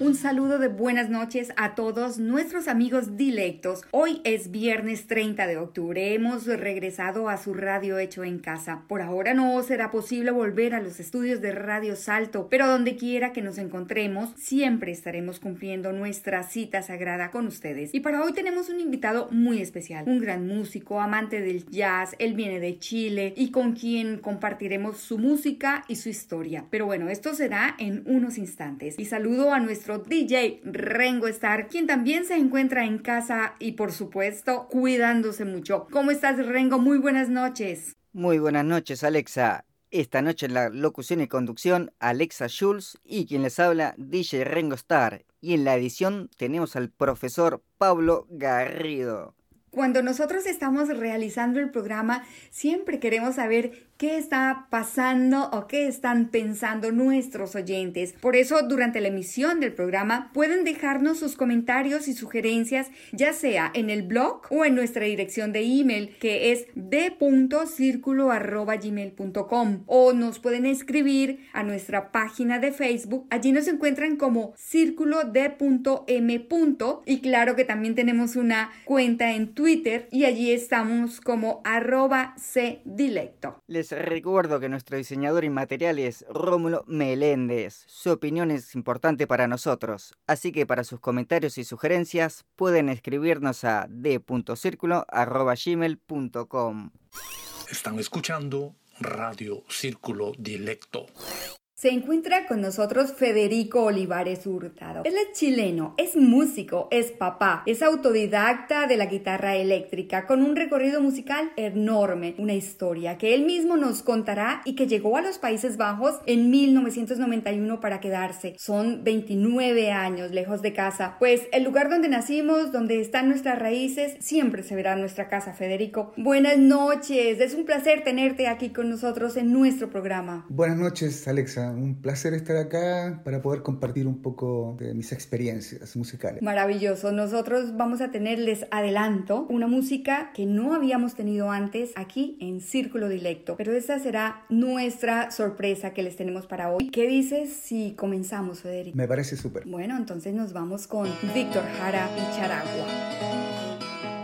Un saludo de buenas noches a todos nuestros amigos dilectos. Hoy es viernes 30 de octubre. Hemos regresado a su radio hecho en casa. Por ahora no será posible volver a los estudios de Radio Salto, pero donde quiera que nos encontremos, siempre estaremos cumpliendo nuestra cita sagrada con ustedes. Y para hoy tenemos un invitado muy especial, un gran músico, amante del jazz. Él viene de Chile y con quien compartiremos su música y su historia. Pero bueno, esto será en unos instantes. Y saludo a nuestro DJ Rengo Star, quien también se encuentra en casa y por supuesto cuidándose mucho. ¿Cómo estás Rengo? Muy buenas noches. Muy buenas noches Alexa. Esta noche en la locución y conducción Alexa Schulz y quien les habla DJ Rengo Star. Y en la edición tenemos al profesor Pablo Garrido. Cuando nosotros estamos realizando el programa, siempre queremos saber qué está pasando o qué están pensando nuestros oyentes. Por eso, durante la emisión del programa, pueden dejarnos sus comentarios y sugerencias, ya sea en el blog o en nuestra dirección de email, que es d.circulo.gmail.com o nos pueden escribir a nuestra página de Facebook. Allí nos encuentran como círculo d.m. Y claro que también tenemos una cuenta en Twitter y allí estamos como arroba cdilecto recuerdo que nuestro diseñador inmaterial es Rómulo Meléndez. Su opinión es importante para nosotros, así que para sus comentarios y sugerencias pueden escribirnos a d.circulo.gmail.com. Están escuchando Radio Círculo Dilecto. Se encuentra con nosotros Federico Olivares Hurtado. Él es chileno, es músico, es papá, es autodidacta de la guitarra eléctrica, con un recorrido musical enorme, una historia que él mismo nos contará y que llegó a los Países Bajos en 1991 para quedarse. Son 29 años lejos de casa, pues el lugar donde nacimos, donde están nuestras raíces, siempre se verá nuestra casa, Federico. Buenas noches, es un placer tenerte aquí con nosotros en nuestro programa. Buenas noches, Alexa un placer estar acá para poder compartir un poco de mis experiencias musicales. Maravilloso. Nosotros vamos a tenerles adelanto una música que no habíamos tenido antes aquí en Círculo Dilecto, pero esta será nuestra sorpresa que les tenemos para hoy. ¿Qué dices si comenzamos, Federico? Me parece súper. Bueno, entonces nos vamos con Víctor Jara y Charagua.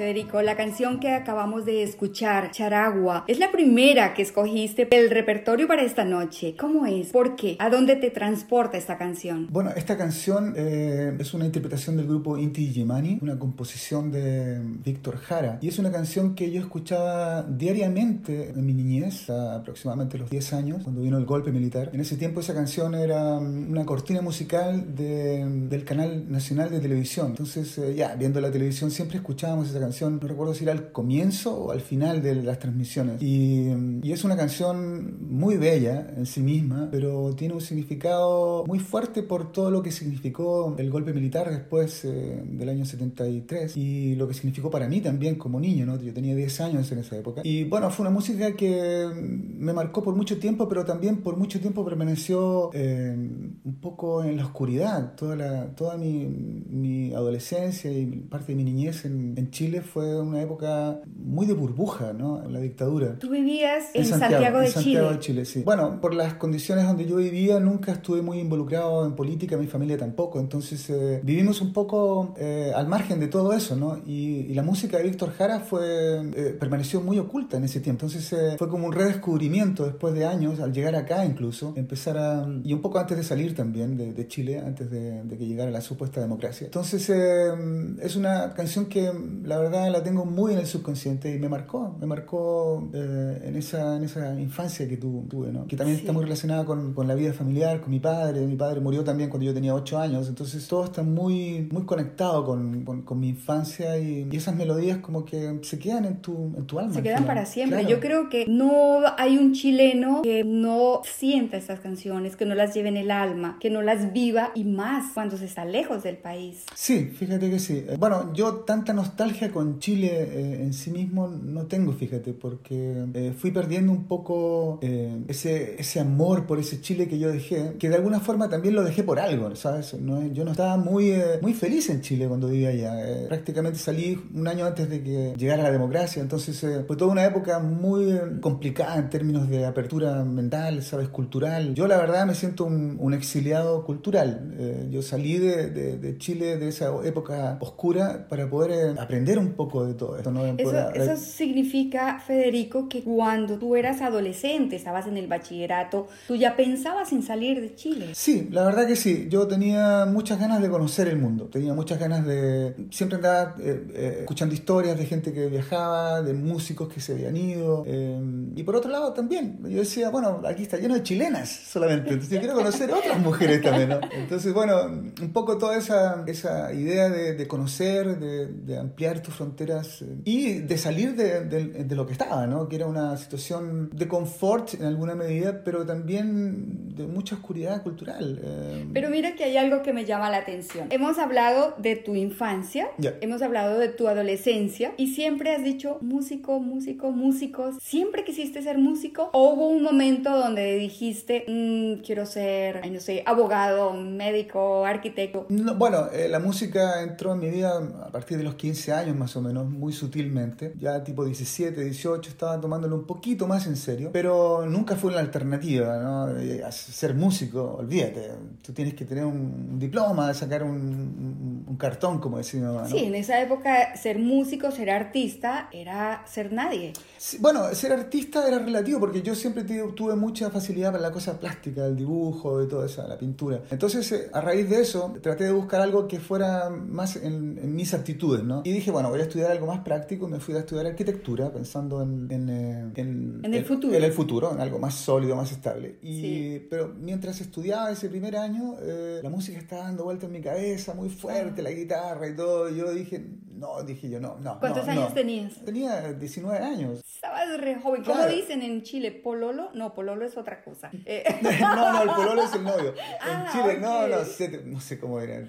Federico, la canción que acabamos de escuchar, Charagua, es la primera que escogiste del repertorio para esta noche. ¿Cómo es? ¿Por qué? ¿A dónde te transporta esta canción? Bueno, esta canción eh, es una interpretación del grupo Inti Gimani, una composición de Víctor Jara. Y es una canción que yo escuchaba diariamente en mi niñez, aproximadamente los 10 años, cuando vino el golpe militar. En ese tiempo esa canción era una cortina musical del canal nacional de televisión. Entonces, eh, ya, viendo la televisión siempre escuchábamos esa canción, no recuerdo si era al comienzo o al final de las transmisiones. Y, y es una canción muy bella en sí misma, pero tiene un significado muy fuerte por todo lo que significó el golpe militar después eh, del año 73 y lo que significó para mí también como niño, ¿no? Yo tenía 10 años en esa época. Y bueno, fue una música que me marcó por mucho tiempo, pero también por mucho tiempo permaneció eh, un poco en la oscuridad. Toda, la, toda mi, mi adolescencia y parte de mi niñez en, en, Chile fue una época muy de burbuja, ¿no? La dictadura. Tú vivías en, Santiago, de en Santiago de Chile, sí. Bueno, por las condiciones donde yo vivía, nunca estuve muy involucrado en política, mi familia tampoco. Entonces eh, vivimos un poco eh, al margen de todo eso, ¿no? Y, y la música de Víctor Jara fue, eh, permaneció muy oculta en ese tiempo. Entonces eh, fue como un redescubrimiento después de años, al llegar acá incluso, empezar a... y un poco antes de salir también de, de Chile, antes de, de, que llegara la supuesta democracia. Entonces eh, es una canción que la verdad la tengo muy en el subconsciente y me marcó, me marcó eh, en, esa, en esa infancia que tu, tuve, ¿no? que también sí. está muy relacionada con, con, la vida familiar, con mi padre. Mi padre murió también cuando yo tenía 8 años, entonces todo está muy, muy conectado con, con, con mi infancia y, y, esas melodías como que se quedan en tu, en tu alma. Se quedan para siempre. Claro. Yo creo que no hay un chileno que no sienta estas canciones, que no las lleve en el alma, que no las viva y más cuando se está lejos del país. Sí, fíjate que sí. Bueno, yo tanta nostalgia con Chile eh, en sí mismo no tengo, fíjate, porque eh, fui perdiendo un poco eh, ese, ese amor por ese Chile que yo dejé, que de alguna forma también lo dejé por algo, ¿sabes? No, yo no estaba muy, muy feliz en Chile cuando vivía allá. prácticamente salí un año antes de que llegara la democracia, entonces fue toda una época muy complicada en términos de apertura mental, ¿sabes? Cultural. Yo la verdad me siento un, un exiliado cultural. yo salí de, de, de Chile de esa época oscura para poder eh, aprender un poco de todo esto. ¿no? Eso, eso, significa, Federico, que cuando tú eras adolescente, estabas en el bachillerato, tú ya pensabas en salir de Chile. Sí, la verdad que sí. Yo tenía muchas ganas de conocer el mundo. Tenía muchas ganas de... Siempre andaba eh, eh, escuchando historias de gente que viajaba, de músicos que se habían ido. Eh, y por otro lado también, yo decía, bueno, aquí está lleno de chilenas solamente. Entonces yo quiero conocer otras mujeres también, ¿no? Entonces, bueno, un poco toda esa, esa idea de, de conocer, de, de, ampliar tus fronteras eh, y de salir de, de, lo que estaba, ¿no? Que era una situación de confort en alguna medida, pero también de mucha oscuridad cultural. Eh. Pero mira que hay algo que me llama la atención. Hemos hablado de tu infancia, yeah. hemos hablado de tu adolescencia y siempre has dicho músico, músico, músicos. ¿Siempre quisiste ser músico? ¿O hubo un momento donde dijiste, mmm, quiero ser, no sé, abogado, médico, arquitecto? No, bueno, eh, la música entró en mi vida a partir de los 15 años más o menos, muy sutilmente. Ya tipo 17, 18 estaba tomándolo un poquito más en serio, pero nunca fue una alternativa, ¿no? Ser músico, olvídate, tú tienes que tener un diploma, sacar un, un, un cartón, como decía mi mamá. ¿no? Sí, en esa época ser músico, ser artista, era ser nadie. Sí, bueno, ser artista era relativo, porque yo siempre tuve mucha facilidad para la cosa plástica, el dibujo y todo eso, la pintura. Entonces, eh, a raíz de eso, traté de buscar algo que fuera más en, en, mis aptitudes, ¿no? Y dije, bueno, voy a estudiar algo más práctico y me fui a estudiar arquitectura pensando en... En, en, en el futuro. En el futuro, en algo más sólido, más estable. Y, sí. Pero mientras estudiaba ese primer año, eh, la música estaba dando vuelta en mi cabeza, muy fuerte, la guitarra y todo. Y yo dije, no, dije yo, no, no. ¿Cuántos no, años no. tenías? Tenía 19 años. Estabas re joven. ¿Cómo claro. dicen en Chile? ¿Pololo? No, pololo es otra cosa. Eh. no, no, el pololo es el novio. Ah, en Chile, okay. no, no sé, no sé cómo era.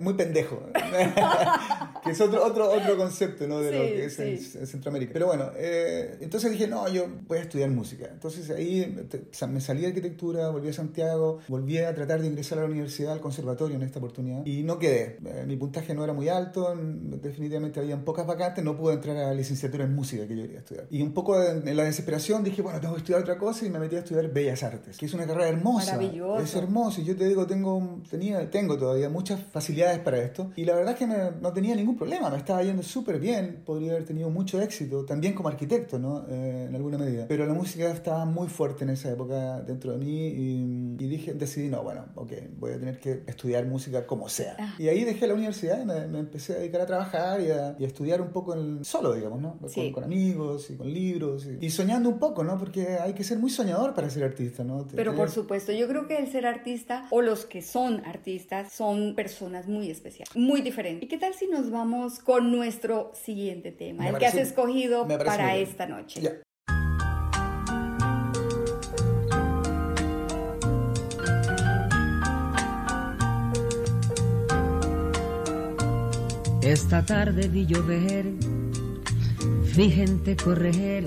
Muy pendejo. que es otro, otro, otro concepto, ¿no? De sí, lo que es sí. en, en, Centroamérica. Pero bueno, eh, entonces dije, no, yo voy a estudiar música. Entonces ahí me salí de arquitectura, volví a Santiago, volví a tratar de ingresar a la universidad, al conservatorio en esta oportunidad. Y no quedé. Eh, mi puntaje no era muy alto, definitivamente había pocas vacantes, no pude entrar a la licenciatura en música que yo quería estudiar. Y un poco en, en la desesperación dije, bueno, tengo que estudiar otra cosa y me metí a estudiar Bellas Artes, que es una carrera hermosa. Es hermoso. Y yo te digo, tengo, tenía, tengo todavía muchas facilidades para esto. Y la verdad es que me, no tenía ningún problema, me estaba yendo súper bien, podría haber tenido mucho éxito, también como arquitecto, ¿no? Eh, en alguna medida. Pero la música estaba muy fuerte en esa época dentro de mí y, y dije, decidí, no, bueno, ok, voy a tener que estudiar música como sea. Ah. Y ahí dejé la universidad y me, me empecé a dedicar a trabajar y a, y a estudiar un poco en, solo, digamos, ¿no? Con, Sí. con amigos y con libros y, y soñando un poco, ¿no? Porque hay que ser muy soñador para ser artista, ¿no? Pero por supuesto, yo creo que el ser artista o los que son artistas son personas muy especiales, muy diferentes. ¿Y qué tal si nos vamos con nuestro siguiente tema, Me el que has escogido para esta noche? Esta tarde vi llover, vi gente correr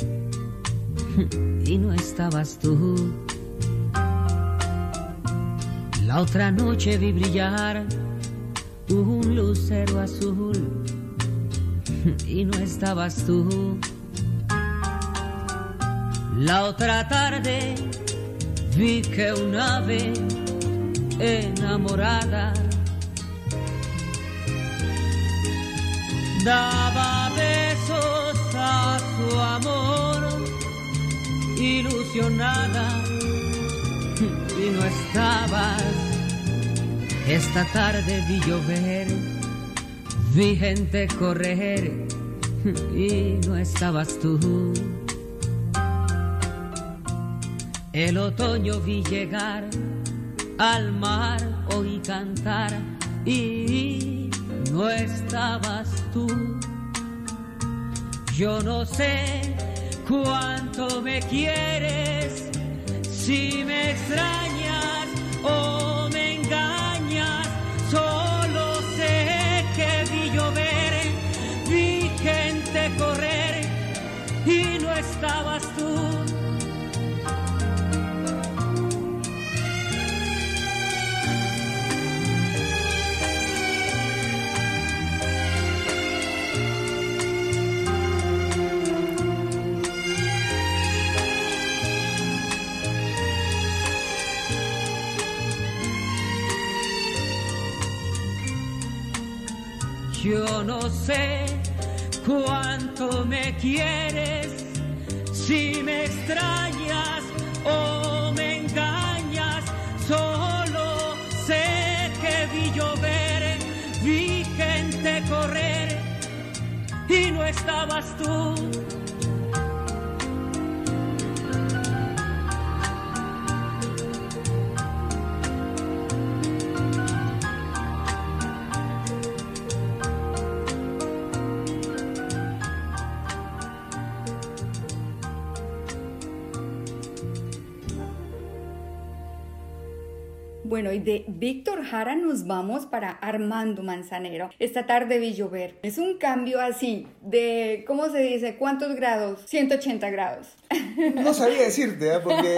y no estabas tú. La otra noche vi brillar un lucero azul y no estabas tú. La otra tarde vi que un ave enamorada daba besos a su amor, ilusionada, y no estabas. Esta tarde vi llover, vi gente correr, y no estabas tú. El otoño vi llegar, al mar oí cantar, y no estabas tú. Yo no sé cuánto me quieres, si me extrañas o Yo sé cuánto me quieres, si me extrañas o me engañas, solo sé que vi llover, vi gente correr y no estabas tú. Bueno, y de Víctor Jara nos vamos para Armando Manzanero. Esta tarde vi llover. Es un cambio así de, ¿cómo se dice? ¿Cuántos grados? 180 grados. No sabía decirte, ¿eh? porque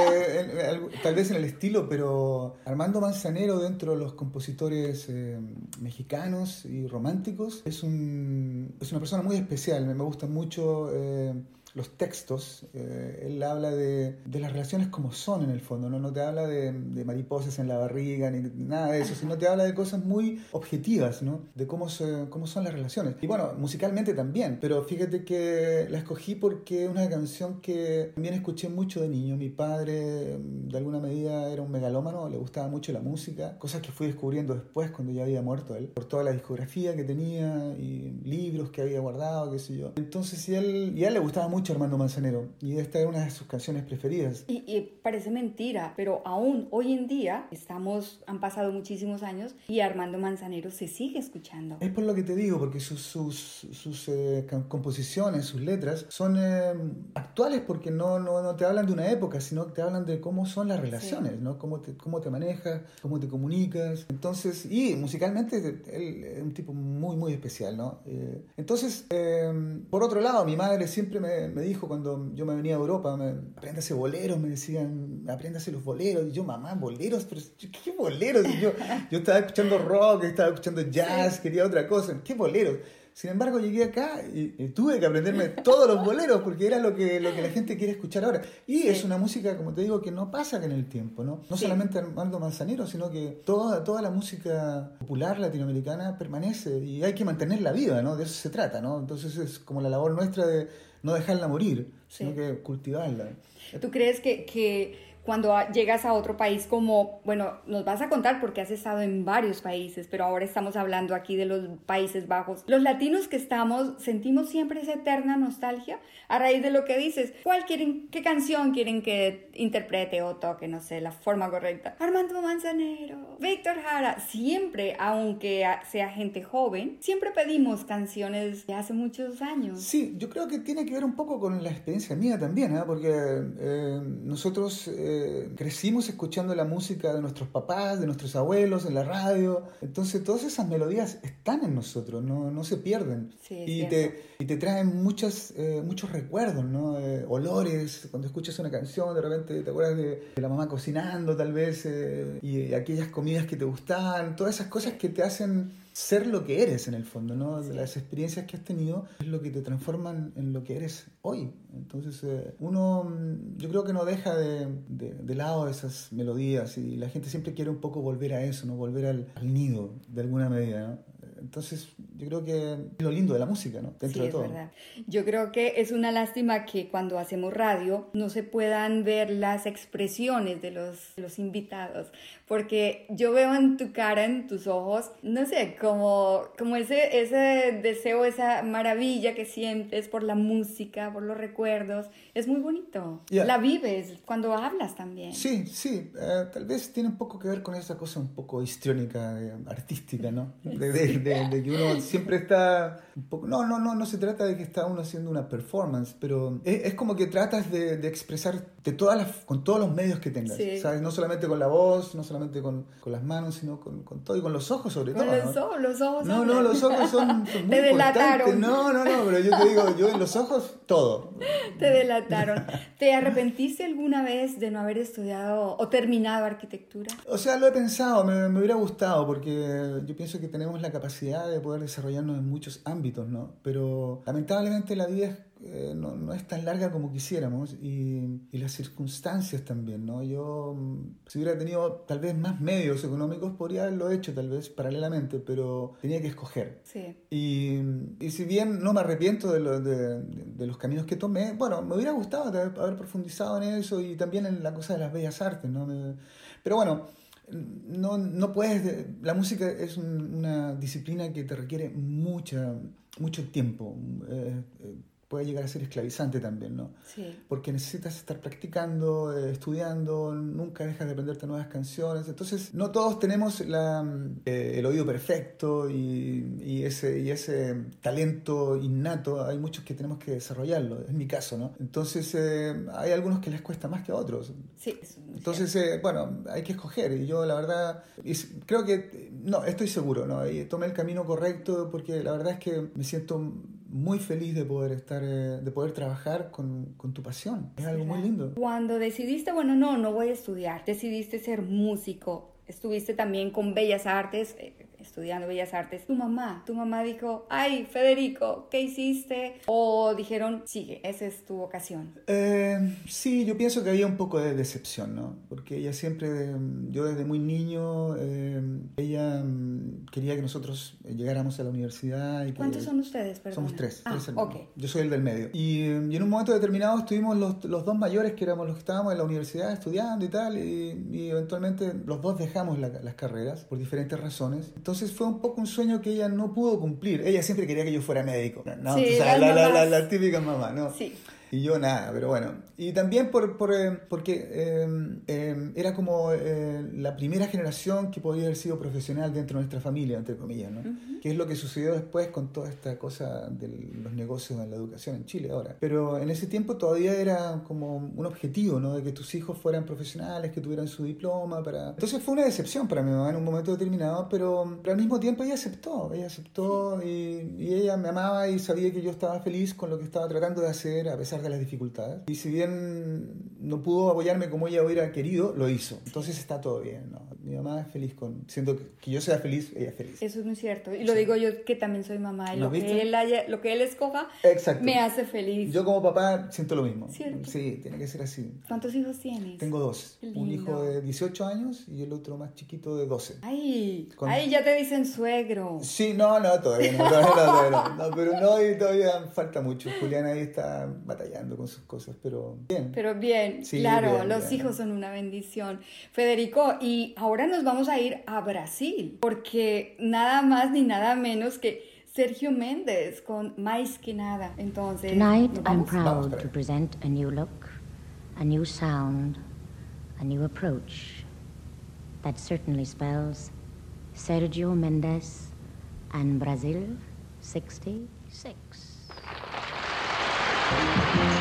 tal vez en el estilo, pero Armando Manzanero, dentro de los compositores eh, mexicanos y románticos, es, un, es una persona muy especial. Me, me gustan mucho eh, los textos. Eh, él habla de, de las relaciones como son en el fondo, no, no te habla de, de mariposas en la barriga ni nada de eso, sino te habla de cosas muy objetivas, ¿no? de cómo, se, cómo son las relaciones. Y bueno, musicalmente también, pero fíjate que la escogí porque es una canción que también escuché mucho de niño. Mi padre, de alguna medida, era un megalómano, le gustaba mucho la música, cosas que fui descubriendo después cuando ya había muerto él, por toda la discografía que tenía y libros que había guardado, qué sé yo. Entonces, y él, y a él le gustaba mucho Armando Manzanero, y esta era una de sus canciones preferidas. Y, y parece mentira, pero aún hoy en día estamos, han pasado muchísimos años y Armando Manzanero se sigue escuchando. Es por lo que te digo, porque sus, sus, sus eh, com- composiciones, sus letras, son eh, actuales porque no, no, no te hablan de una época, sino que te hablan de cómo son las relaciones, ¿no? Cómo te, cómo te manejas, cómo te comunicas. Entonces, y musicalmente él es un tipo muy, muy especial, ¿no? Eh, entonces, eh, por otro lado, mi madre siempre me, me dijo cuando yo me venía a Europa, me, apréndase boleros, me decían, apréndase los boleros. Y yo, mamá, boleros, pero ¿qué boleros? Y yo, yo estaba escuchando rock, estaba escuchando jazz, quería otra cosa. ¿Qué boleros? Sin embargo, llegué acá y, y tuve que aprenderme todos los boleros porque era lo que, lo que la gente quiere escuchar ahora. Y es una música, como te digo, que no pasa en el tiempo, ¿no? No Sí. solamente Armando Manzanero, sino que toda, toda la música popular latinoamericana permanece y hay que mantenerla viva, ¿no? De eso se trata, ¿no? Entonces es como la labor nuestra de no dejarla morir, sino Sí. que cultivarla. ¿Tú crees que, que cuando llegas a otro país como, bueno, nos vas a contar porque has estado en varios países, pero ahora estamos hablando aquí de los Países Bajos, los latinos que estamos sentimos siempre esa eterna nostalgia a raíz de lo que dices, ¿cuál quieren, qué canción quieren que interprete o toque, no sé, la forma correcta? Armando Manzanero, Víctor Jara, siempre, aunque sea gente joven, siempre pedimos canciones de hace muchos años. Sí, yo creo que tiene que ver un poco con la experiencia mía también, ¿ah? porque eh, nosotros eh, crecimos escuchando la música de nuestros papás, de nuestros abuelos, en la radio, entonces todas esas melodías están en nosotros, no, no se pierden. Sí, y, te, y te traen muchas, eh, muchos recuerdos, ¿no? Eh, olores, cuando escuchas una canción, de repente te acuerdas de, de la mamá cocinando tal vez, eh, y aquellas comidas que te gustaban, todas esas cosas que te hacen ser lo que eres en el fondo, ¿no? Sí. Las experiencias que has tenido es lo que te transforman en lo que eres hoy. Entonces, eh, uno, mm, yo creo que no deja de, de- de lado esas melodías y la gente siempre quiere un poco volver a eso, ¿no? Volver al, al nido, de alguna medida, ¿no? Entonces, yo creo que es lo lindo de la música, ¿no? Dentro sí, de es todo. verdad. Yo creo que es una lástima que cuando hacemos radio no se puedan ver las expresiones de los, de los invitados, porque yo veo en tu cara, en tus ojos, no sé, como, como ese, ese deseo, esa maravilla que sientes por la música, por los recuerdos. Es muy bonito. La vives cuando hablas también. Sí, sí, eh, tal vez tiene un poco que ver con esa cosa un poco histriónica, eh, artística, ¿no? De, de- de- de que uno siempre está un poco... No, no, no, no se trata de que está uno haciendo una performance, pero es, es como que tratas de, de expresar de todas las, con todos los medios que tengas, Sí. ¿sabes? No solamente con la voz, no solamente con, con las manos, sino con, con todo y con los ojos sobre Con todo. los ¿no? ojos, los ojos. No, no, los ojos son, son muy Te delataron. importantes. No, no, no, pero yo te digo, yo en los ojos, todo. Te delataron. ¿Te arrepentiste alguna vez de no haber estudiado o terminado arquitectura? O sea, lo he pensado, me, me hubiera gustado, porque yo pienso que tenemos la capacidad de poder desarrollarnos en muchos ámbitos, ¿no? Pero lamentablemente la vida es, eh, no, no es tan larga como quisiéramos y, y las circunstancias también, ¿no? Yo, mm, si hubiera tenido tal vez más medios económicos, podría haberlo hecho tal vez paralelamente, pero tenía que escoger. Sí. Y, y si bien no me arrepiento de, lo- de- de los caminos que tomé, bueno, me hubiera gustado haber, haber profundizado en eso y también en la cosa de las bellas artes, ¿no? Me- pero bueno, no, no puedes... La música es un- una disciplina que te requiere mucha, mucho tiempo. eh, eh, puede llegar a ser esclavizante también, ¿no? Sí. porque necesitas estar practicando, eh, estudiando, nunca dejas de aprenderte nuevas canciones. Entonces, no todos tenemos la, eh, el oído perfecto y, y ese, y ese talento innato. Hay muchos que tenemos que desarrollarlo, es mi caso, ¿no? Entonces, eh, hay algunos que les cuesta más que a otros. Sí. Entonces, eh, bueno, hay que escoger. Y yo, la verdad, creo que, no, estoy seguro, ¿no? Y tomé el camino correcto porque la verdad es que me siento muy feliz de poder estar, eh, de poder trabajar con, con tu pasión. Es algo muy lindo. Cuando decidiste, bueno, no, no voy a estudiar, decidiste ser músico, estuviste también con Bellas Artes, eh, estudiando Bellas Artes. Tu mamá, tu mamá dijo, ay, Federico, ¿qué hiciste? O dijeron, sigue, esa es tu vocación. Eh, sí, yo pienso que había un poco de decepción, ¿no? Porque ella siempre, mm, yo desde muy niño, eh, ella quería que nosotros llegáramos a la universidad. Y que, ¿Cuántos son ustedes, perdón? Somos tres, Ah, tres hermanos. ok. Yo soy el del medio. Y, y en un momento determinado estuvimos los, los dos mayores, que éramos los que estábamos en la universidad estudiando y tal, y, y eventualmente los dos dejamos la- las carreras por diferentes razones. Entonces fue un poco un sueño que ella no pudo cumplir. Ella siempre quería que yo fuera médico. No, Sí, la típica mamá, ¿no? Sí. Y yo nada, pero bueno. Y también por, por, eh, porque eh, eh, era como eh, la primera generación que podía haber sido profesional dentro de nuestra familia, entre comillas, ¿no? Que es lo que sucedió después con toda esta cosa de los negocios en la educación en Chile ahora. Pero en ese tiempo todavía era como un objetivo, ¿no? De que tus hijos fueran profesionales, que tuvieran su diploma para... Entonces fue una decepción para mi mamá en un momento determinado, pero, pero al mismo tiempo ella aceptó, ella aceptó y, y ella me amaba y sabía que yo estaba feliz con lo que estaba tratando de hacer, a pesar pesar de las dificultades. Y si bien no pudo apoyarme como ella hubiera querido, lo hizo. Entonces está todo bien, ¿no? Mi mamá es feliz con... Siento que, que yo sea feliz, ella es feliz. Eso es muy cierto. Y lo digo yo que también soy mamá. Y ¿Lo viste? que él haya- lo que él escoja Exacto. me hace feliz. Yo como papá siento lo mismo. Cierto. Sí, tiene que ser así. ¿Cuántos hijos tienes? Tengo dos. Qué Un lindo. hijo de 18 años y el otro más chiquito de 12. Ay, Con- ay, ya te dicen suegro. Sí, no, no, todavía no, todavía no, todavía no. No, pero no, y todavía falta mucho. Julián ahí está batallando con sus cosas, pero bien. Pero bien, Sí, claro, bien, los bien. hijos son una bendición. Federico, y ahora nos vamos a ir a Brasil, porque nada más ni nada menos que Sergio Méndez con Mais que nada. Entonces, Tonight, ¿nos I'm proud to present a new look, a new sound, a new approach. That certainly spells Sergio Mendes and Brazil 66. Thank you.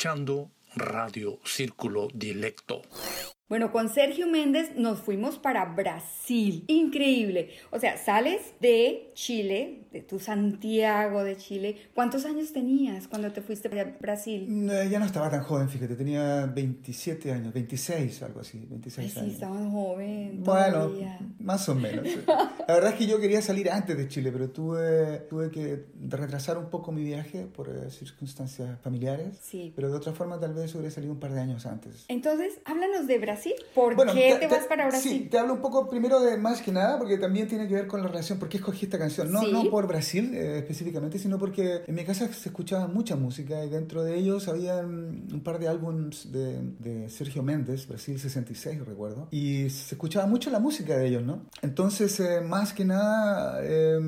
Escuchando Radio Círculo Dilecto. Bueno, con Sergio Méndez nos fuimos para Brasil. Increíble. O sea, sales de Chile, de tu Santiago de Chile. ¿Cuántos años tenías cuando te fuiste para Brasil? No, ya no estaba tan joven, fíjate, tenía 27 años, 26, algo así, Ay, 26 sí, años. estabas joven. Bueno, todavía. más o menos. La verdad es que yo quería salir antes de Chile, pero tuve, tuve que retrasar un poco mi viaje por eh, circunstancias familiares. Sí. Pero de otra forma tal vez hubiera salido un par de años antes. Entonces, háblanos de Brasil. ¿Por Bueno, qué te, vas para Brasil? Sí, te hablo un poco primero de más que nada, porque también tiene que ver con la relación, por qué escogí esta canción. No, Sí. no por Brasil eh, específicamente, sino porque en mi casa se escuchaba mucha música y dentro de ellos había mm, un par de álbums de, de Sergio Méndez, Brasil 66, recuerdo, y se escuchaba mucho la música de ellos, ¿no? Entonces, eh, más que nada, eh,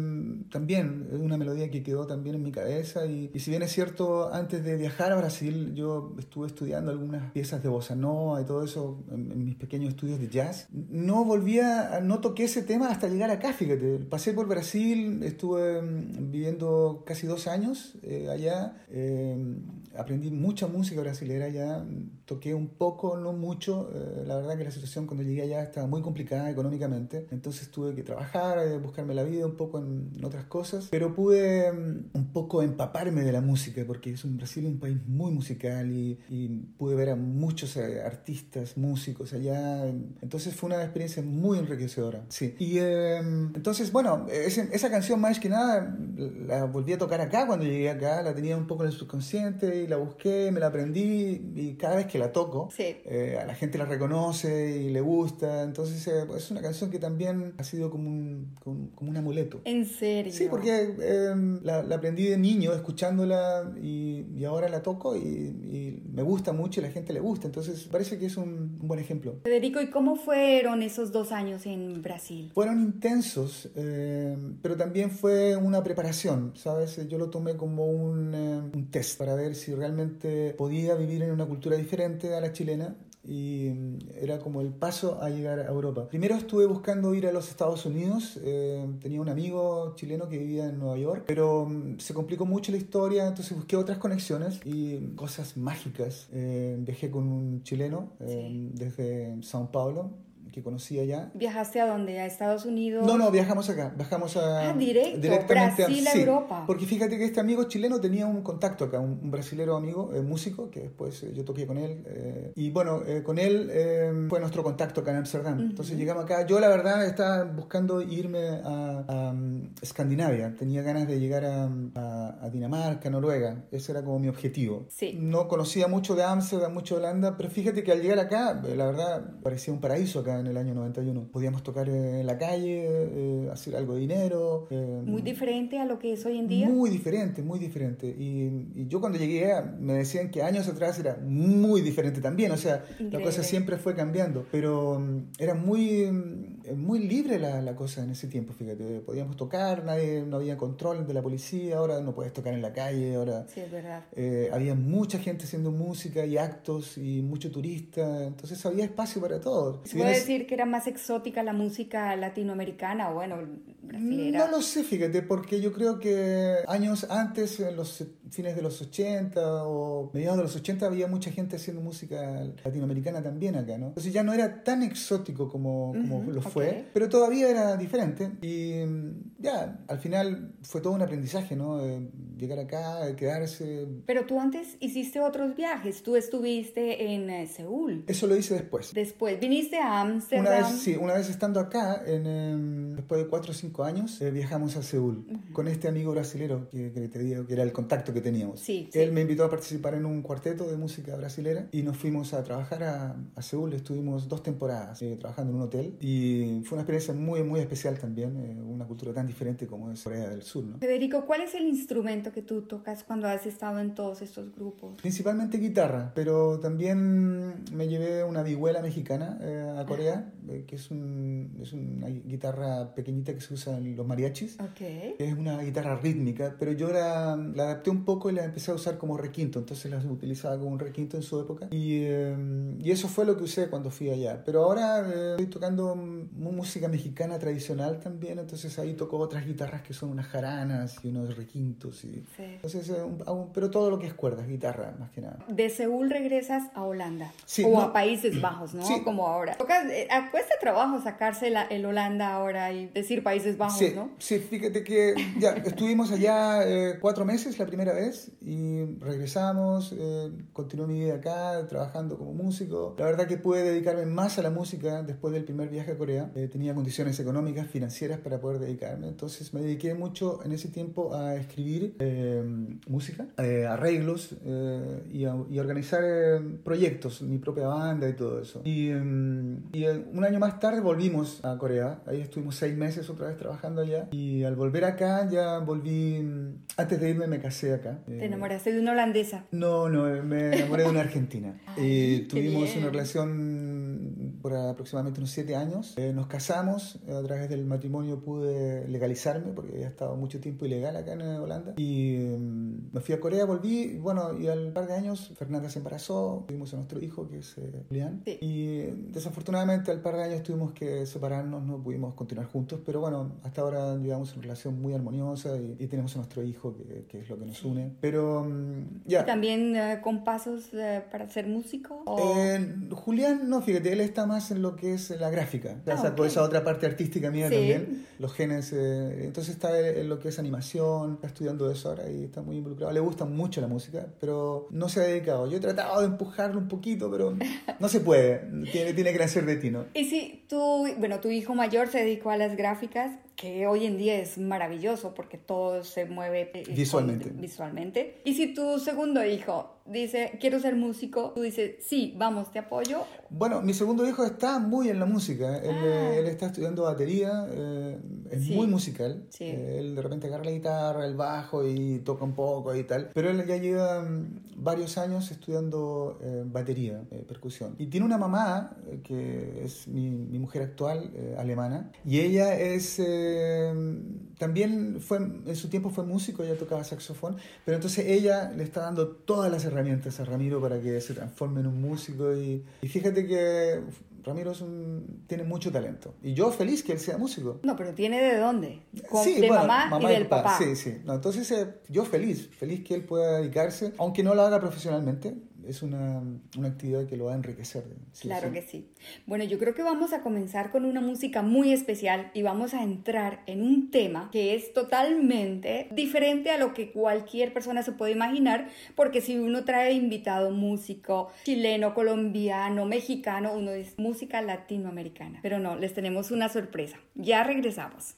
también es una melodía que quedó también en mi cabeza y, y si bien es cierto, antes de viajar a Brasil, yo estuve estudiando algunas piezas de bossa nova y todo eso en en, mis pequeños estudios de jazz. No volvía, no toqué ese tema hasta llegar acá, fíjate. Pasé por Brasil, estuve mm, viviendo casi dos años eh, allá. eh, aprendí mucha música brasilera allá. Toqué un poco, no mucho. eh, la verdad que la situación cuando llegué allá estaba muy complicada económicamente. Entonces tuve que trabajar, eh, buscarme la vida un poco en, en otras cosas. Pero pude mm, un poco empaparme de la música, porque es un Brasil un país muy musical y, y pude ver a muchos eh, artistas, músicos allá. Entonces fue una experiencia muy enriquecedora. Sí. Y eh, entonces, bueno, ese- esa canción más que nada la volví a tocar acá cuando llegué acá. La tenía un poco en el subconsciente y la busqué, me la aprendí y cada vez que la toco, Sí. eh, a la gente la reconoce y le gusta. Entonces eh, es una canción que también ha sido como un, como, como un amuleto. ¿En serio? Sí, porque eh, la, la aprendí de niño escuchándola y, y ahora la toco y, y me gusta mucho y la gente le gusta. Entonces parece que es un, un buen ejemplo. Federico, ¿y cómo fueron esos dos años en Brasil? Fueron intensos, eh, pero también fue una preparación, ¿sabes? Yo lo tomé como un, eh, un test para ver si realmente podía vivir en una cultura diferente a la chilena y mm, era como el paso a llegar a Europa. Primero estuve buscando ir a los Estados Unidos, eh, tenía un amigo chileno que vivía en Nueva York, pero mm, se complicó mucho la historia, entonces busqué otras conexiones y cosas mágicas. Eh, viajé con un chileno eh, desde Sao Paulo que conocí allá ¿Viajaste a dónde? ¿A Estados Unidos? no, no, viajamos acá, viajamos a... Ah, directo, directamente Brasil a sí, Europa. Porque fíjate que este amigo chileno tenía un contacto acá, un, un brasilero amigo, eh, músico, que después eh, yo toqué con él. eh, y bueno, eh, con él eh, fue nuestro contacto acá en Amsterdam. Entonces llegamos acá. Yo la verdad estaba buscando irme a, a, um, Escandinavia. Tenía ganas de llegar a, a- a Dinamarca, Noruega. Ese era como mi objetivo. Sí. No conocía mucho de Amsterdam, mucho de Holanda, pero fíjate que al llegar acá, eh, la verdad, parecía un paraíso acá en el año 91. Podíamos tocar en la calle, eh, hacer algo de dinero. eh, Muy diferente a lo que es hoy en día. muy diferente, muy diferente. Y, y yo cuando llegué me decían que años atrás era muy diferente también. O sea, la Increíble. cosa siempre fue cambiando. Pero mm, era muy, mm, muy libre la, la cosa en ese tiempo, fíjate. Podíamos tocar, nadie, no había control de la policía, ahora no puedes tocar en la calle, ahora... Sí, es verdad. Eh, había mucha gente haciendo música y actos y mucho turista, entonces había espacio para todos. ¿Se Si puede vienes- decir que era más exótica la música latinoamericana o bueno, brasilera? No lo sé, fíjate, porque yo creo que años antes, en los fines de los 80 o mediados de los 80, había mucha gente haciendo música latinoamericana también acá, ¿no? Entonces ya no era tan exótico como, como lo ok. Fue, pero todavía era diferente. Y mm, ya, al final fue todo un aprendizaje, ¿no? Eh, llegar acá, eh, quedarse. Pero tú antes hiciste otros viajes. Tú estuviste en eh, Seúl. Eso lo hice después. Después viniste a Ámsterdam. Una vez, sí, una vez estando acá, en, em, después de 4 o 5 años, eh, viajamos a Seúl con este amigo brasilero que, que te digo que era el contacto que teníamos. Sí, sí. Él me invitó a participar en un cuarteto de música brasilera y nos fuimos a trabajar a, a Seúl. Estuvimos dos temporadas eh, trabajando en un hotel y fue una experiencia muy, muy especial también. eh, una cultura tan diferente como es Corea del Sur, ¿no? Federico, ¿cuál es el instrumento que tú tocas cuando has estado en todos estos grupos? Principalmente guitarra, pero también me llevé una vihuela mexicana eh, a Corea, eh, que es, un- es una guitarra pequeñita que se usa en los mariachis. Ok. Es una guitarra rítmica, pero yo la, la adapté un poco y la empecé a usar como requinto, entonces la utilizaba como un requinto en su época. Y, eh, y eso fue lo que usé cuando fui allá. Pero ahora eh, estoy tocando mu- música mexicana tradicional también, entonces ahí toco otras guitarras que son unas jaranas y unos requintos. Y, Sí. entonces, eh, un- hago- pero todo lo que es cuerdas, guitarra más que nada. De Seúl regresas a Holanda Sí, o no. a Países Bajos, ¿no? Sí. Como ahora. Tocas, eh, cuesta trabajo sacarse la- el Holanda ahora y decir Países Bajos, Sí, ¿no? sí, fíjate que ya estuvimos allá eh, cuatro meses la primera vez y regresamos, eh, continué mi vida acá trabajando como músico. La verdad que pude dedicarme más a la música después del primer viaje a Corea. Eh, tenía condiciones económicas, financieras para poder dedicarme. Entonces me dediqué mucho en ese tiempo a escribir eh, música, eh, arreglos eh, y, a, y a organizar eh, proyectos, mi propia banda y todo eso. Y, eh, y eh, un año más tarde volvimos a Corea. Ahí estuvimos seis meses otra vez trabajando allá. Y al volver acá ya volví, mm, antes de irme me casé acá. ¿Te enamoraste de una holandesa? No, no, me enamoré de una argentina. Qué tuvimos bien. una relación por aproximadamente unos siete años. Eh, nos casamos, a través del matrimonio pude legalizarme porque había estado mucho tiempo ilegal acá en Holanda. Y eh, me fui a Corea, volví, bueno, y al par de años Fernanda se embarazó, tuvimos a nuestro hijo que es eh, Julián. Sí. Y eh, desafortunadamente al par de años tuvimos que separarnos, no pudimos continuar juntos, pero bueno, hasta ahora llevamos una relación muy armoniosa y, y tenemos a nuestro hijo que, que es lo que nos une. Pero mm, ya. ¿Y también eh, con pasos eh, para ser músico? ¿O- Eh, Julián, no, fíjate, él está más en lo que es la gráfica. Ya Ah, sacó ok. esa otra parte artística mía Sí. también, los genes. eh, entonces está en lo que es animación, está estudiando eso ahora y está muy involucrado. Le gusta mucho la música, pero no se ha dedicado. Yo he tratado de empujarlo un poquito, pero no se puede. Tiene, tiene que nacer de ti, ¿no? Y si tu, bueno, tu hijo mayor se dedicó a las gráficas, que hoy en día es maravilloso porque todo se mueve eh, Visualmente. visualmente. Y si tu segundo hijo dice, quiero ser músico, tú dices, sí, vamos, te apoyo. Bueno, mi segundo hijo está muy en la música. Él, Ah. eh, él está estudiando batería, eh, es Sí. muy musical. Sí. Eh, él de repente agarra la guitarra, el bajo y toca un poco y tal. Pero él ya lleva mm, varios años estudiando eh, batería, eh, percusión. Y tiene una mamá, que es mi, mi mujer actual, alemana, y ella es... eh, también fue, en su tiempo fue músico, ella tocaba saxofón, pero entonces ella le está dando todas las herramientas a Ramiro para que se transforme en un músico y, y fíjate que Ramiro es un- tiene mucho talento y yo feliz que él sea músico. No, pero tiene de dónde? Con- Sí, de bueno, mamá, y del papá. Sí, sí. No, entonces eh, yo feliz, feliz que él pueda dedicarse, aunque no lo haga profesionalmente, es una, una actividad que lo va a enriquecer. Claro que sí. Bueno, yo creo que vamos a comenzar con una música muy especial y vamos a entrar en un tema que es totalmente diferente a lo que cualquier persona se puede imaginar, porque si uno trae invitado músico chileno, colombiano, mexicano, uno dice música latinoamericana. Pero no, les tenemos una sorpresa. Ya regresamos.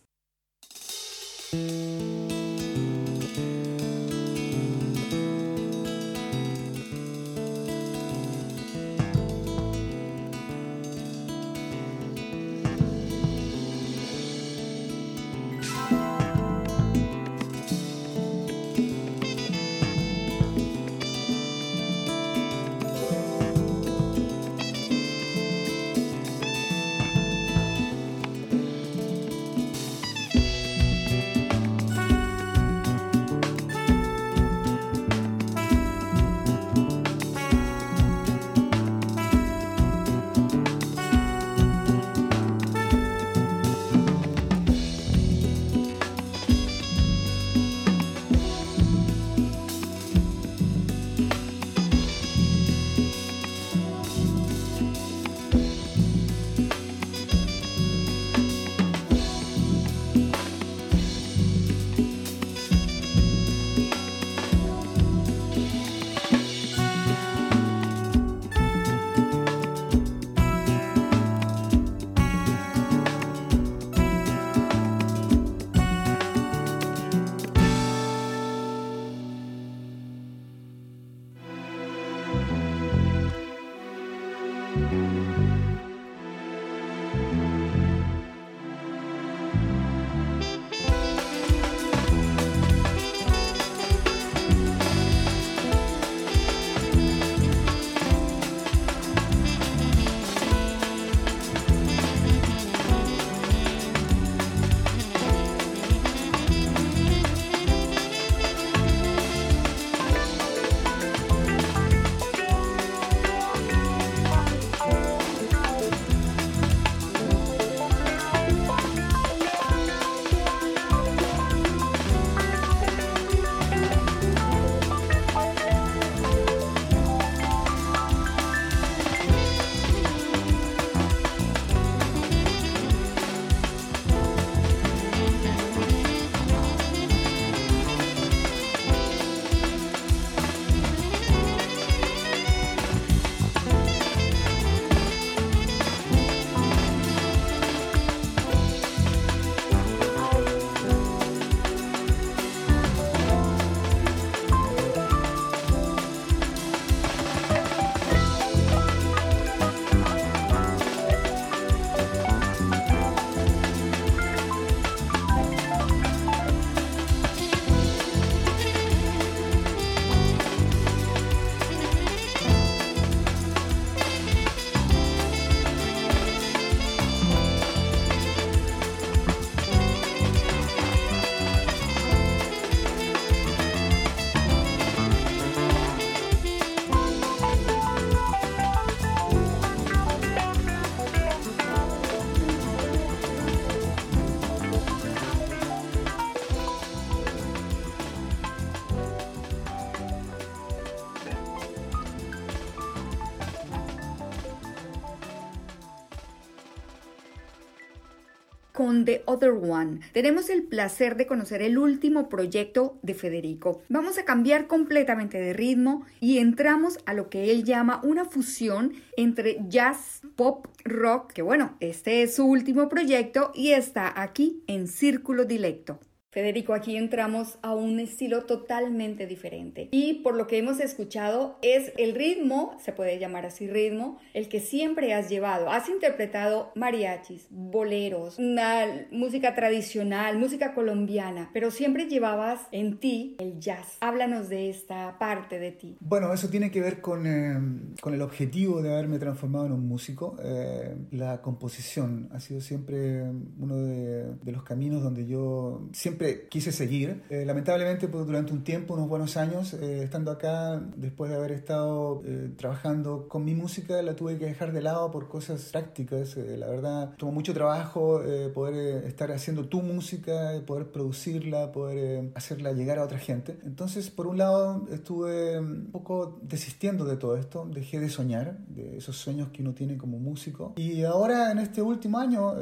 Con The Other One. Tenemos el placer de conocer el último proyecto de Federico. Vamos a cambiar completamente de ritmo y entramos a lo que él llama una fusión entre jazz, pop, rock, que bueno, este es su último proyecto y está aquí en Círculo Dilecto. Federico, aquí entramos a un estilo totalmente diferente. Y por lo que hemos escuchado, es el ritmo, se puede llamar así ritmo, el que siempre has llevado. Has interpretado mariachis, boleros, una música tradicional, música colombiana, pero siempre llevabas en ti el jazz. Háblanos de esta parte de ti. Bueno, eso tiene que ver con, eh, con el objetivo de haberme transformado en un músico. Eh, la composición ha sido siempre uno de, de los caminos donde yo siempre quise seguir. Eh, lamentablemente, pues, durante un tiempo, unos buenos años, eh, estando acá, después de haber estado eh, trabajando con mi música, la tuve que dejar de lado por cosas prácticas. la verdad, tomó mucho trabajo poder estar haciendo tu música, poder producirla, poder hacerla llegar a otra gente. Entonces, por un lado, estuve un poco desistiendo de todo esto, dejé de soñar, de esos sueños que uno tiene como músico. Y ahora, en este último año,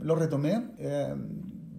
lo retomé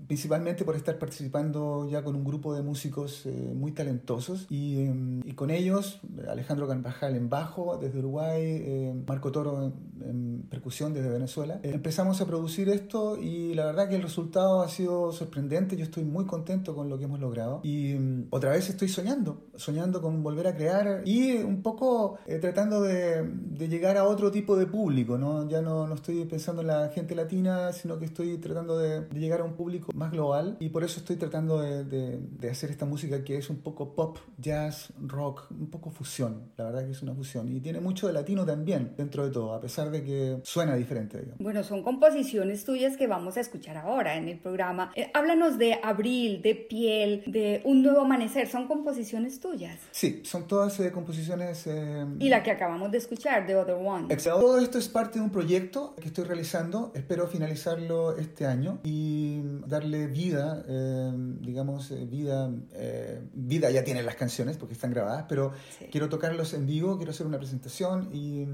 principalmente por estar participando ya con un grupo de músicos eh, muy talentosos. Y, em, y, con ellos, Alejandro Carvajal en bajo desde Uruguay, eh, Marco Toro en, en, percusión desde Venezuela. Eh, empezamos a producir esto y la verdad que el resultado ha sido sorprendente, yo estoy muy contento con lo que hemos logrado y em, otra vez estoy soñando, soñando con volver a crear y un poco tratando de, de, llegar a otro tipo de público, ¿no? ya no, no estoy pensando en la gente latina, sino que estoy tratando de, de llegar a un público más global y por eso estoy tratando de, de, hacer esta música que es un poco pop, jazz, rock, un poco fusión. La verdad que es una fusión y tiene mucho de latino también dentro de todo, a pesar de que suena diferente. Digamos. Bueno, son composiciones tuyas que vamos a escuchar ahora en el programa. Eh, háblanos de Abril, de Piel, de Un Nuevo Amanecer. ¿Son composiciones tuyas? Sí, son todas eh, composiciones... Eh, y la que acabamos de escuchar, The Other One. Exacto. Todo esto es parte de un proyecto que estoy realizando. Espero finalizarlo este año y darle vida, eh, digamos, eh, vida, eh, vida ya tienen las canciones porque están grabadas, pero sí. quiero tocarlos en vivo, quiero hacer una presentación y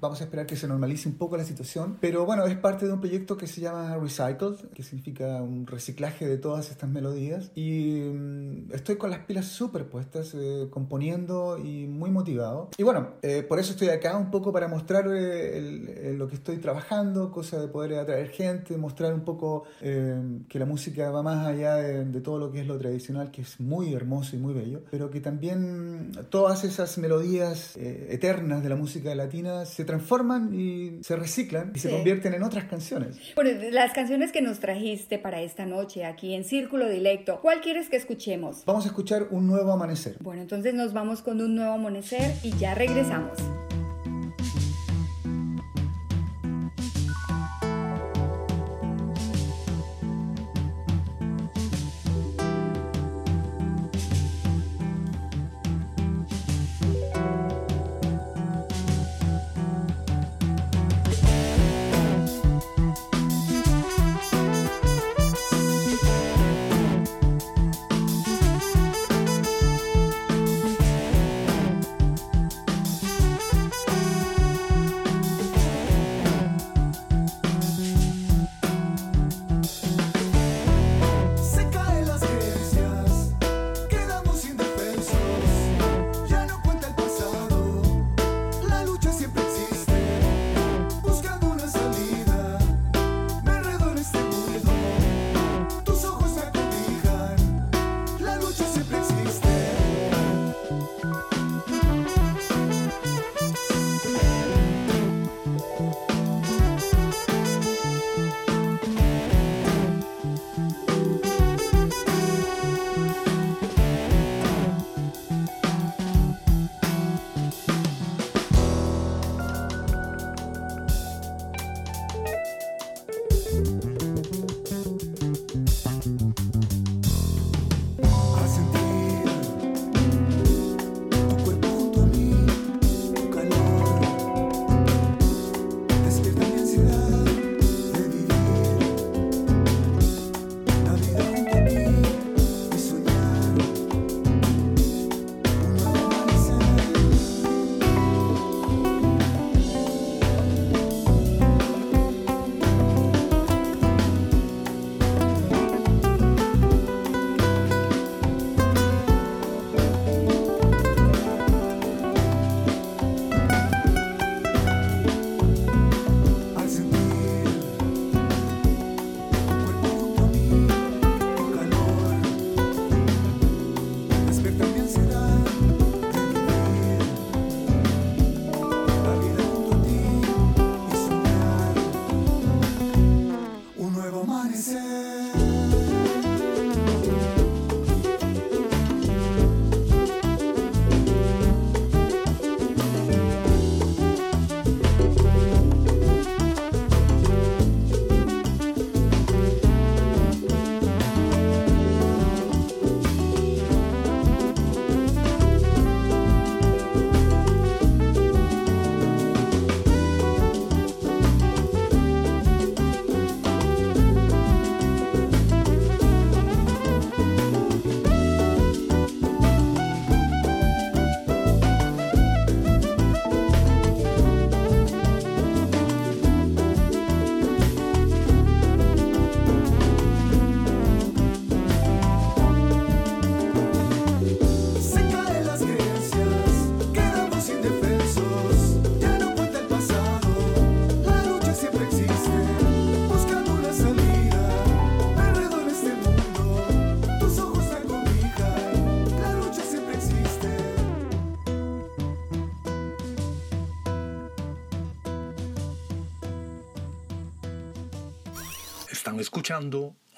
vamos a esperar que se normalice un poco la situación. Pero bueno, es parte de un proyecto que se llama Recycled, que significa un reciclaje de todas estas melodías y estoy con las pilas súper puestas, componiendo y muy motivado. Y bueno, por eso estoy acá un poco para mostrar el, el, lo que estoy trabajando, cosa de poder atraer gente, mostrar un poco que la música va más allá de, de, todo lo que es lo tradicional, que es muy hermoso y muy bello, pero que también todas esas melodías eh, eternas de la música latina se transforman y se reciclan y sí. se convierten en otras canciones. Bueno, las canciones que nos trajiste para esta noche aquí en Círculo Dilecto, ¿cuál quieres que escuchemos? Vamos a escuchar Un Nuevo Amanecer. Bueno, entonces nos vamos con Un Nuevo Amanecer y ya regresamos.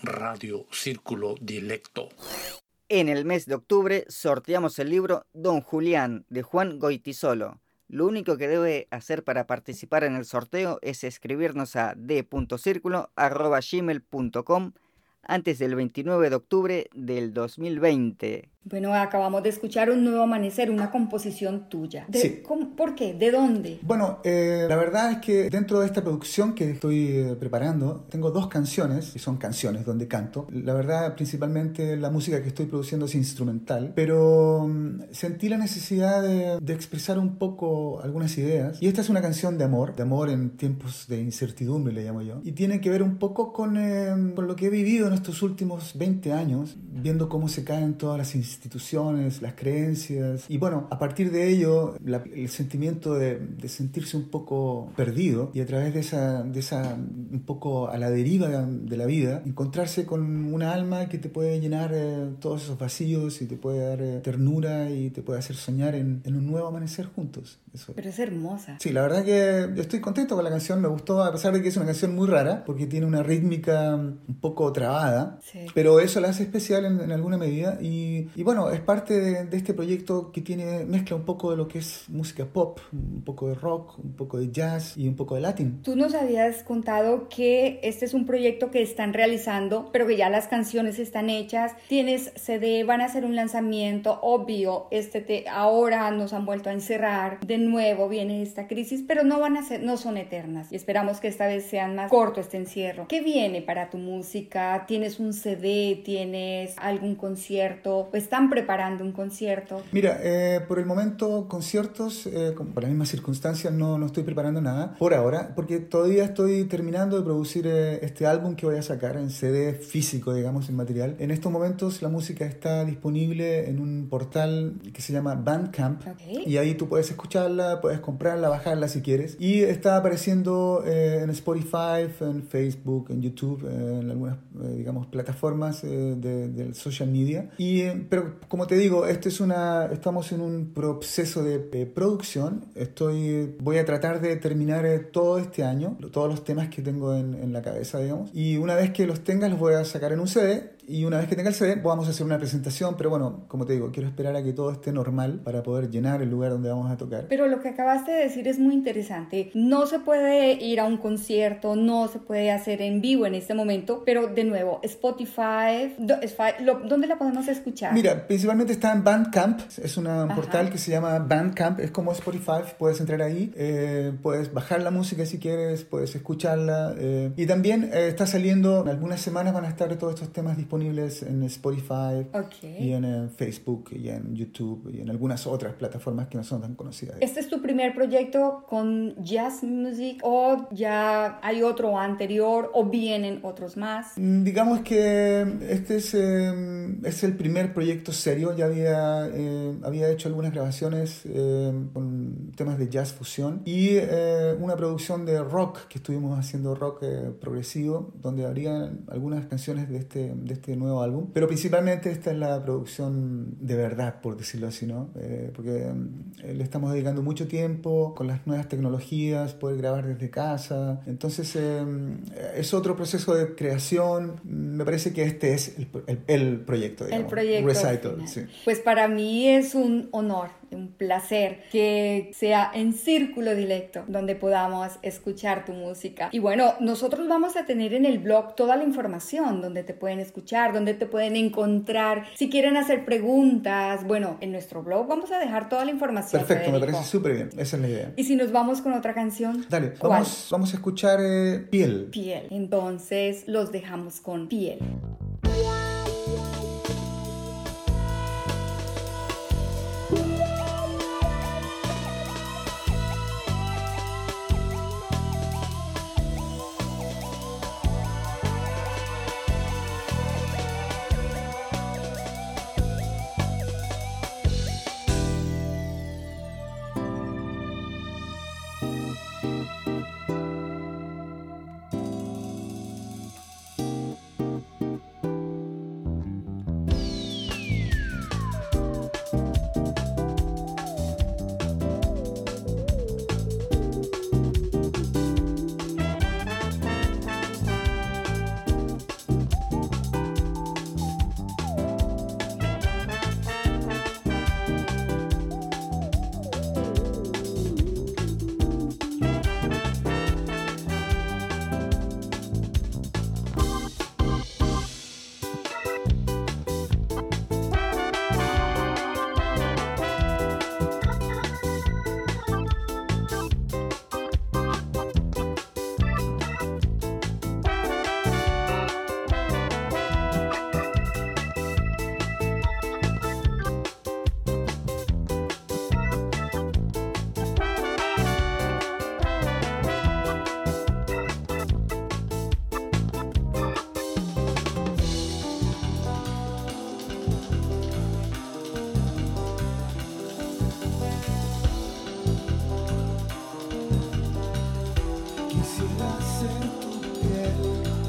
Radio Círculo Dilecto. En el mes de octubre sorteamos el libro Don Julián de Juan Goitisolo. Lo único que debe hacer para participar en el sorteo es escribirnos a d.circulo.gmail.com antes del 29 de octubre del 2020. Bueno, acabamos de escuchar Un Nuevo Amanecer, una composición tuya. De- Sí. ¿cómo- ¿Por qué? ¿De dónde? Bueno, eh, la verdad es que dentro de esta producción que estoy eh, preparando, tengo dos canciones, y son canciones donde canto. La verdad, principalmente la música que estoy produciendo es instrumental, pero mm, sentí la necesidad de, de expresar un poco algunas ideas. Y esta es una canción de amor, de amor en tiempos de incertidumbre, le llamo yo. Y tiene que ver un poco con, eh, con lo que he vivido en estos últimos 20 años, viendo cómo se caen todas las instituciones, las creencias. Y bueno, a partir de ello, la- el sentimiento de, de sentirse un poco perdido y a través de esa, de esa, un poco a la deriva de la vida, encontrarse con una alma que te puede llenar eh, todos esos vacíos y te puede dar eh, ternura y te puede hacer soñar en, en un nuevo amanecer juntos. Eso. Pero es hermosa. Sí, la verdad que estoy contento con la canción, me gustó, a pesar de que es una canción muy rara, porque tiene una rítmica un poco trabada, Sí. pero eso la hace especial en, en alguna medida. Y, y bueno, es parte de, de este proyecto que tiene mezcla un poco de lo que es música pop, un poco de rock, un poco de jazz y un poco de latín. Tú nos habías contado que este es un proyecto que están realizando, pero que ya las canciones están hechas. Tienes CD, van a hacer un lanzamiento, obvio. Este te, ahora nos han vuelto a encerrar. De nuevo viene esta crisis, pero no van a ser, no son eternas. Y esperamos que esta vez sean más corto este encierro. ¿Qué viene para tu música? ¿Tienes un CD? ¿Tienes algún concierto? ¿O están preparando un concierto? Mira, eh, por el momento conciertos, eh, con- por las mismas circunstancias, no, no estoy preparando nada por ahora, porque todavía estoy terminando de producir eh, este álbum que voy a sacar en CD físico, digamos, en material. En estos momentos la música está disponible en un portal que se llama Bandcamp Ok. y ahí tú puedes escucharla, puedes comprarla, bajarla si quieres. Y está apareciendo eh, en Spotify, en Facebook, en YouTube, eh, en algunas, eh, digamos, plataformas eh, de- del social media. Y, pero como te digo, esto es una, estamos en un proceso de eh, producción. Estoy, voy a tratar de terminar eh, todo este año, todos los temas que tengo en, en la cabeza, digamos. Y una vez que los tenga, los voy a sacar en un CD. Y una vez que tenga el CD, vamos a hacer una presentación. Pero bueno, como te digo, quiero esperar a que todo esté normal para poder llenar el lugar donde vamos a tocar. Pero lo que acabaste de decir es muy interesante. No se puede ir a un concierto, no se puede hacer en vivo en este momento, pero de nuevo, Spotify, ¿dónde la podemos escuchar? Mira, principalmente está en Bandcamp, es un portal que se llama Bandcamp, es como Spotify, puedes entrar ahí, eh, puedes bajar la música si quieres, puedes escucharla, eh, y también eh, está saliendo, en algunas semanas van a estar todos estos temas disponibles en Spotify Ok. y en eh, Facebook y en YouTube y en algunas otras plataformas que no son tan conocidas. ¿Este es tu primer proyecto con jazz music o ya hay otro anterior o vienen otros más? Mm, Digamos que este es, eh, es el primer proyecto serio. Ya había, eh, había hecho algunas grabaciones eh, con temas de jazz fusión y eh, una producción de rock que estuvimos haciendo rock progresivo, donde habría algunas canciones de este, de este nuevo álbum. Pero principalmente esta es la producción de verdad, por decirlo así, ¿no? Porque le estamos dedicando mucho tiempo con las nuevas tecnologías, poder grabar desde casa. Entonces es otro proceso de creación. Me parece que este es el, el- el proyecto, digamos. El proyecto. Sí. Pues para mí es un honor, un placer que sea en Círculo Directo donde podamos escuchar tu música. Y bueno, nosotros vamos a tener en el blog toda la información donde te pueden escuchar, donde te pueden encontrar. Si quieren hacer preguntas, bueno, en nuestro blog vamos a dejar toda la información. Perfecto, me parece súper bien. Esa es la idea. Y si nos vamos con otra canción. Dale, ¿Cuál? vamos, vamos a escuchar eh, Piel. Piel. Entonces los dejamos con piel. Piel se dá certo, é.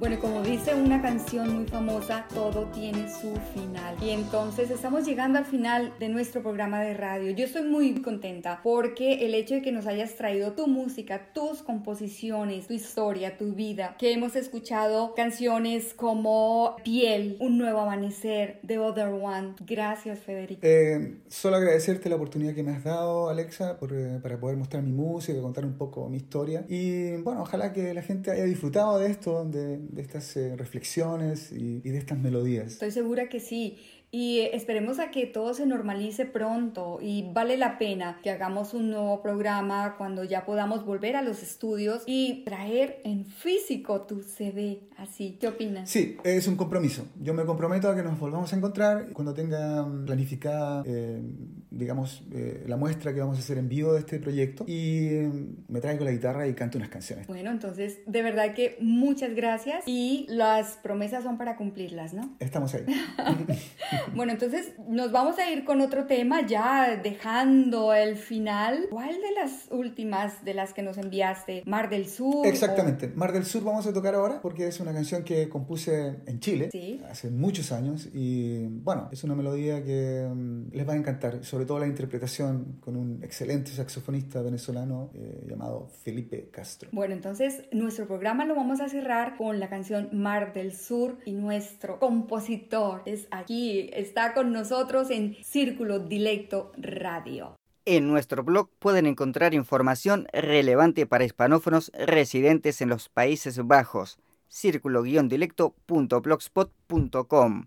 Bueno, como dice una canción muy famosa, todo tiene su final. Y entonces estamos llegando al final de nuestro programa de radio. Yo estoy muy contenta porque el hecho de que nos hayas traído tu música, tus composiciones, tu historia, tu vida, que hemos escuchado canciones como Piel, Un Nuevo Amanecer, The Other One. Gracias, Federico. Eh, solo agradecerte la oportunidad que me has dado, Alexa, por, eh, para poder mostrar mi música, contar un poco mi historia. Y bueno, ojalá que la gente haya disfrutado de esto, de, de estas eh, reflexiones y, y de estas melodías. Estoy segura que sí. Y esperemos a que todo se normalice pronto y vale la pena que hagamos un nuevo programa cuando ya podamos volver a los estudios y traer en físico tu CD así. ¿Qué opinas? Sí, es un compromiso. Yo me comprometo a que nos volvamos a encontrar cuando tenga planificada, eh, digamos, eh, la muestra que vamos a hacer en vivo de este proyecto y eh, me traigo la guitarra y canto unas canciones. Bueno, entonces de verdad que muchas gracias y las promesas son para cumplirlas, ¿no? Estamos ahí. Bueno, entonces nos vamos a ir con otro tema ya dejando el final. ¿Cuál de las últimas de las que nos enviaste? Mar del Sur. Exactamente. Mar del Sur vamos a tocar ahora porque es una canción que compuse en Chile Sí. hace muchos años y bueno, es una melodía que mm, les va a encantar, sobre todo la interpretación con un excelente saxofonista venezolano eh, llamado Felipe Castro. Bueno, entonces nuestro programa lo vamos a cerrar con la canción Mar del Sur y nuestro compositor es aquí, está con nosotros en Círculo Dilecto Radio. En nuestro blog pueden encontrar información relevante para hispanófonos residentes en los Países Bajos. círculo-dilecto.blogspot.com.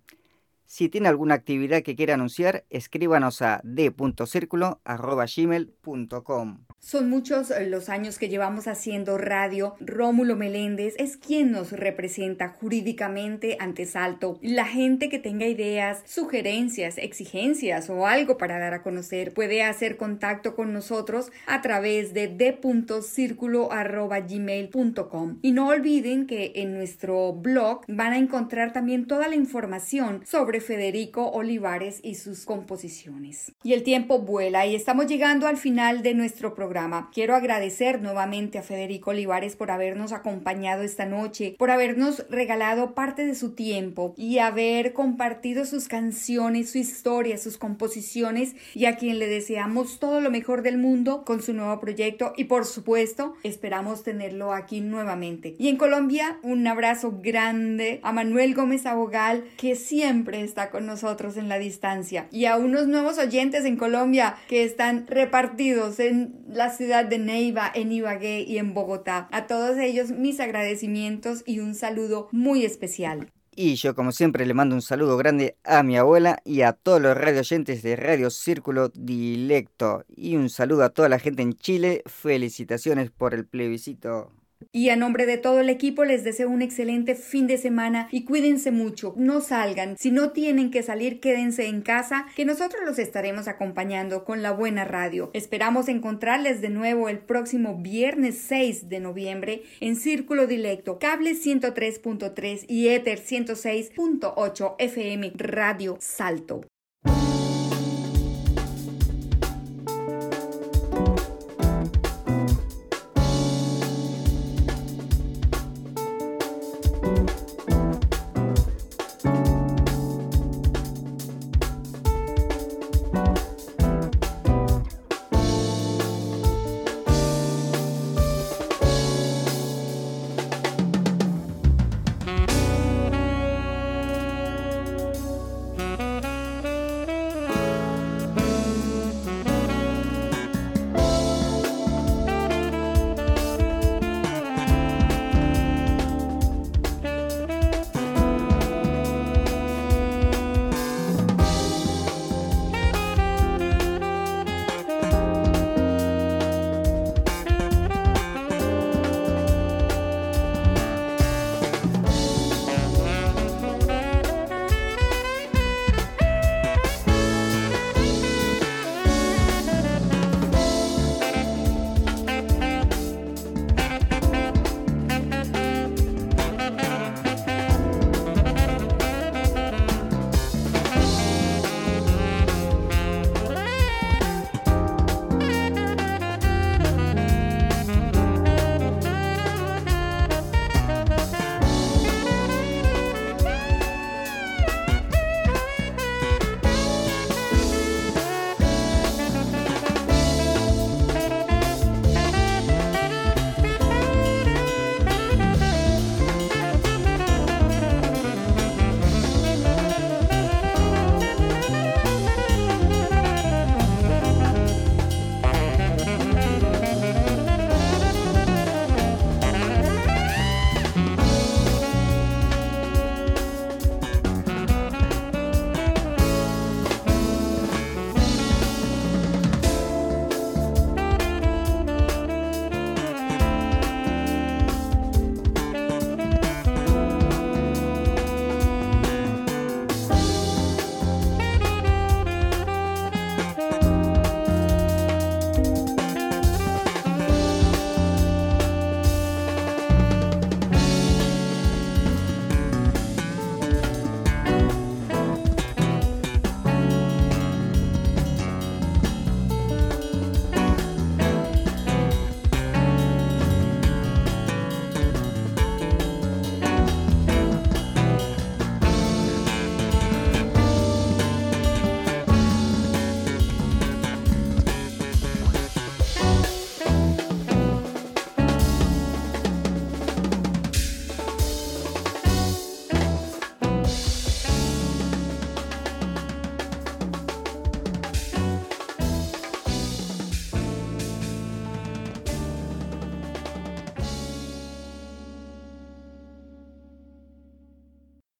Si tiene alguna actividad que quiera anunciar, escríbanos a d.circulo.gmail.com. Son muchos eh, los años que llevamos haciendo radio. Rómulo Meléndez es quien nos representa jurídicamente ante Salto. La gente que tenga ideas, sugerencias, exigencias o algo para dar a conocer puede hacer contacto con nosotros a través de d.circulo.gmail.com. Y no olviden que en nuestro blog van a encontrar también toda la información sobre Federico Olivares y sus composiciones. Y el tiempo vuela y estamos llegando al final de nuestro programa. Quiero agradecer nuevamente a Federico Olivares por habernos acompañado esta noche, por habernos regalado parte de su tiempo y haber compartido sus canciones, su historia, sus composiciones y a quien le deseamos todo lo mejor del mundo con su nuevo proyecto y por supuesto esperamos tenerlo aquí nuevamente. Y en Colombia un abrazo grande a Manuel Gómez Abogal que siempre está con nosotros en la distancia y a unos nuevos oyentes en Colombia que están repartidos en la ciudad de Neiva, en Ibagué y en Bogotá. A todos ellos mis agradecimientos y un saludo muy especial. Y yo como siempre le mando un saludo grande a mi abuela y a todos los radio oyentes de Radio Círculo Dilecto. Y un saludo a toda la gente en Chile. Felicitaciones por el plebiscito. Y a nombre de todo el equipo les deseo un excelente fin de semana y cuídense mucho, no salgan, si no tienen que salir quédense en casa, que nosotros los estaremos acompañando con la buena radio. Esperamos encontrarles de nuevo el próximo viernes 6 de noviembre en Círculo Dilecto, cable 103.3 y Ether 106.8 FM Radio Salto.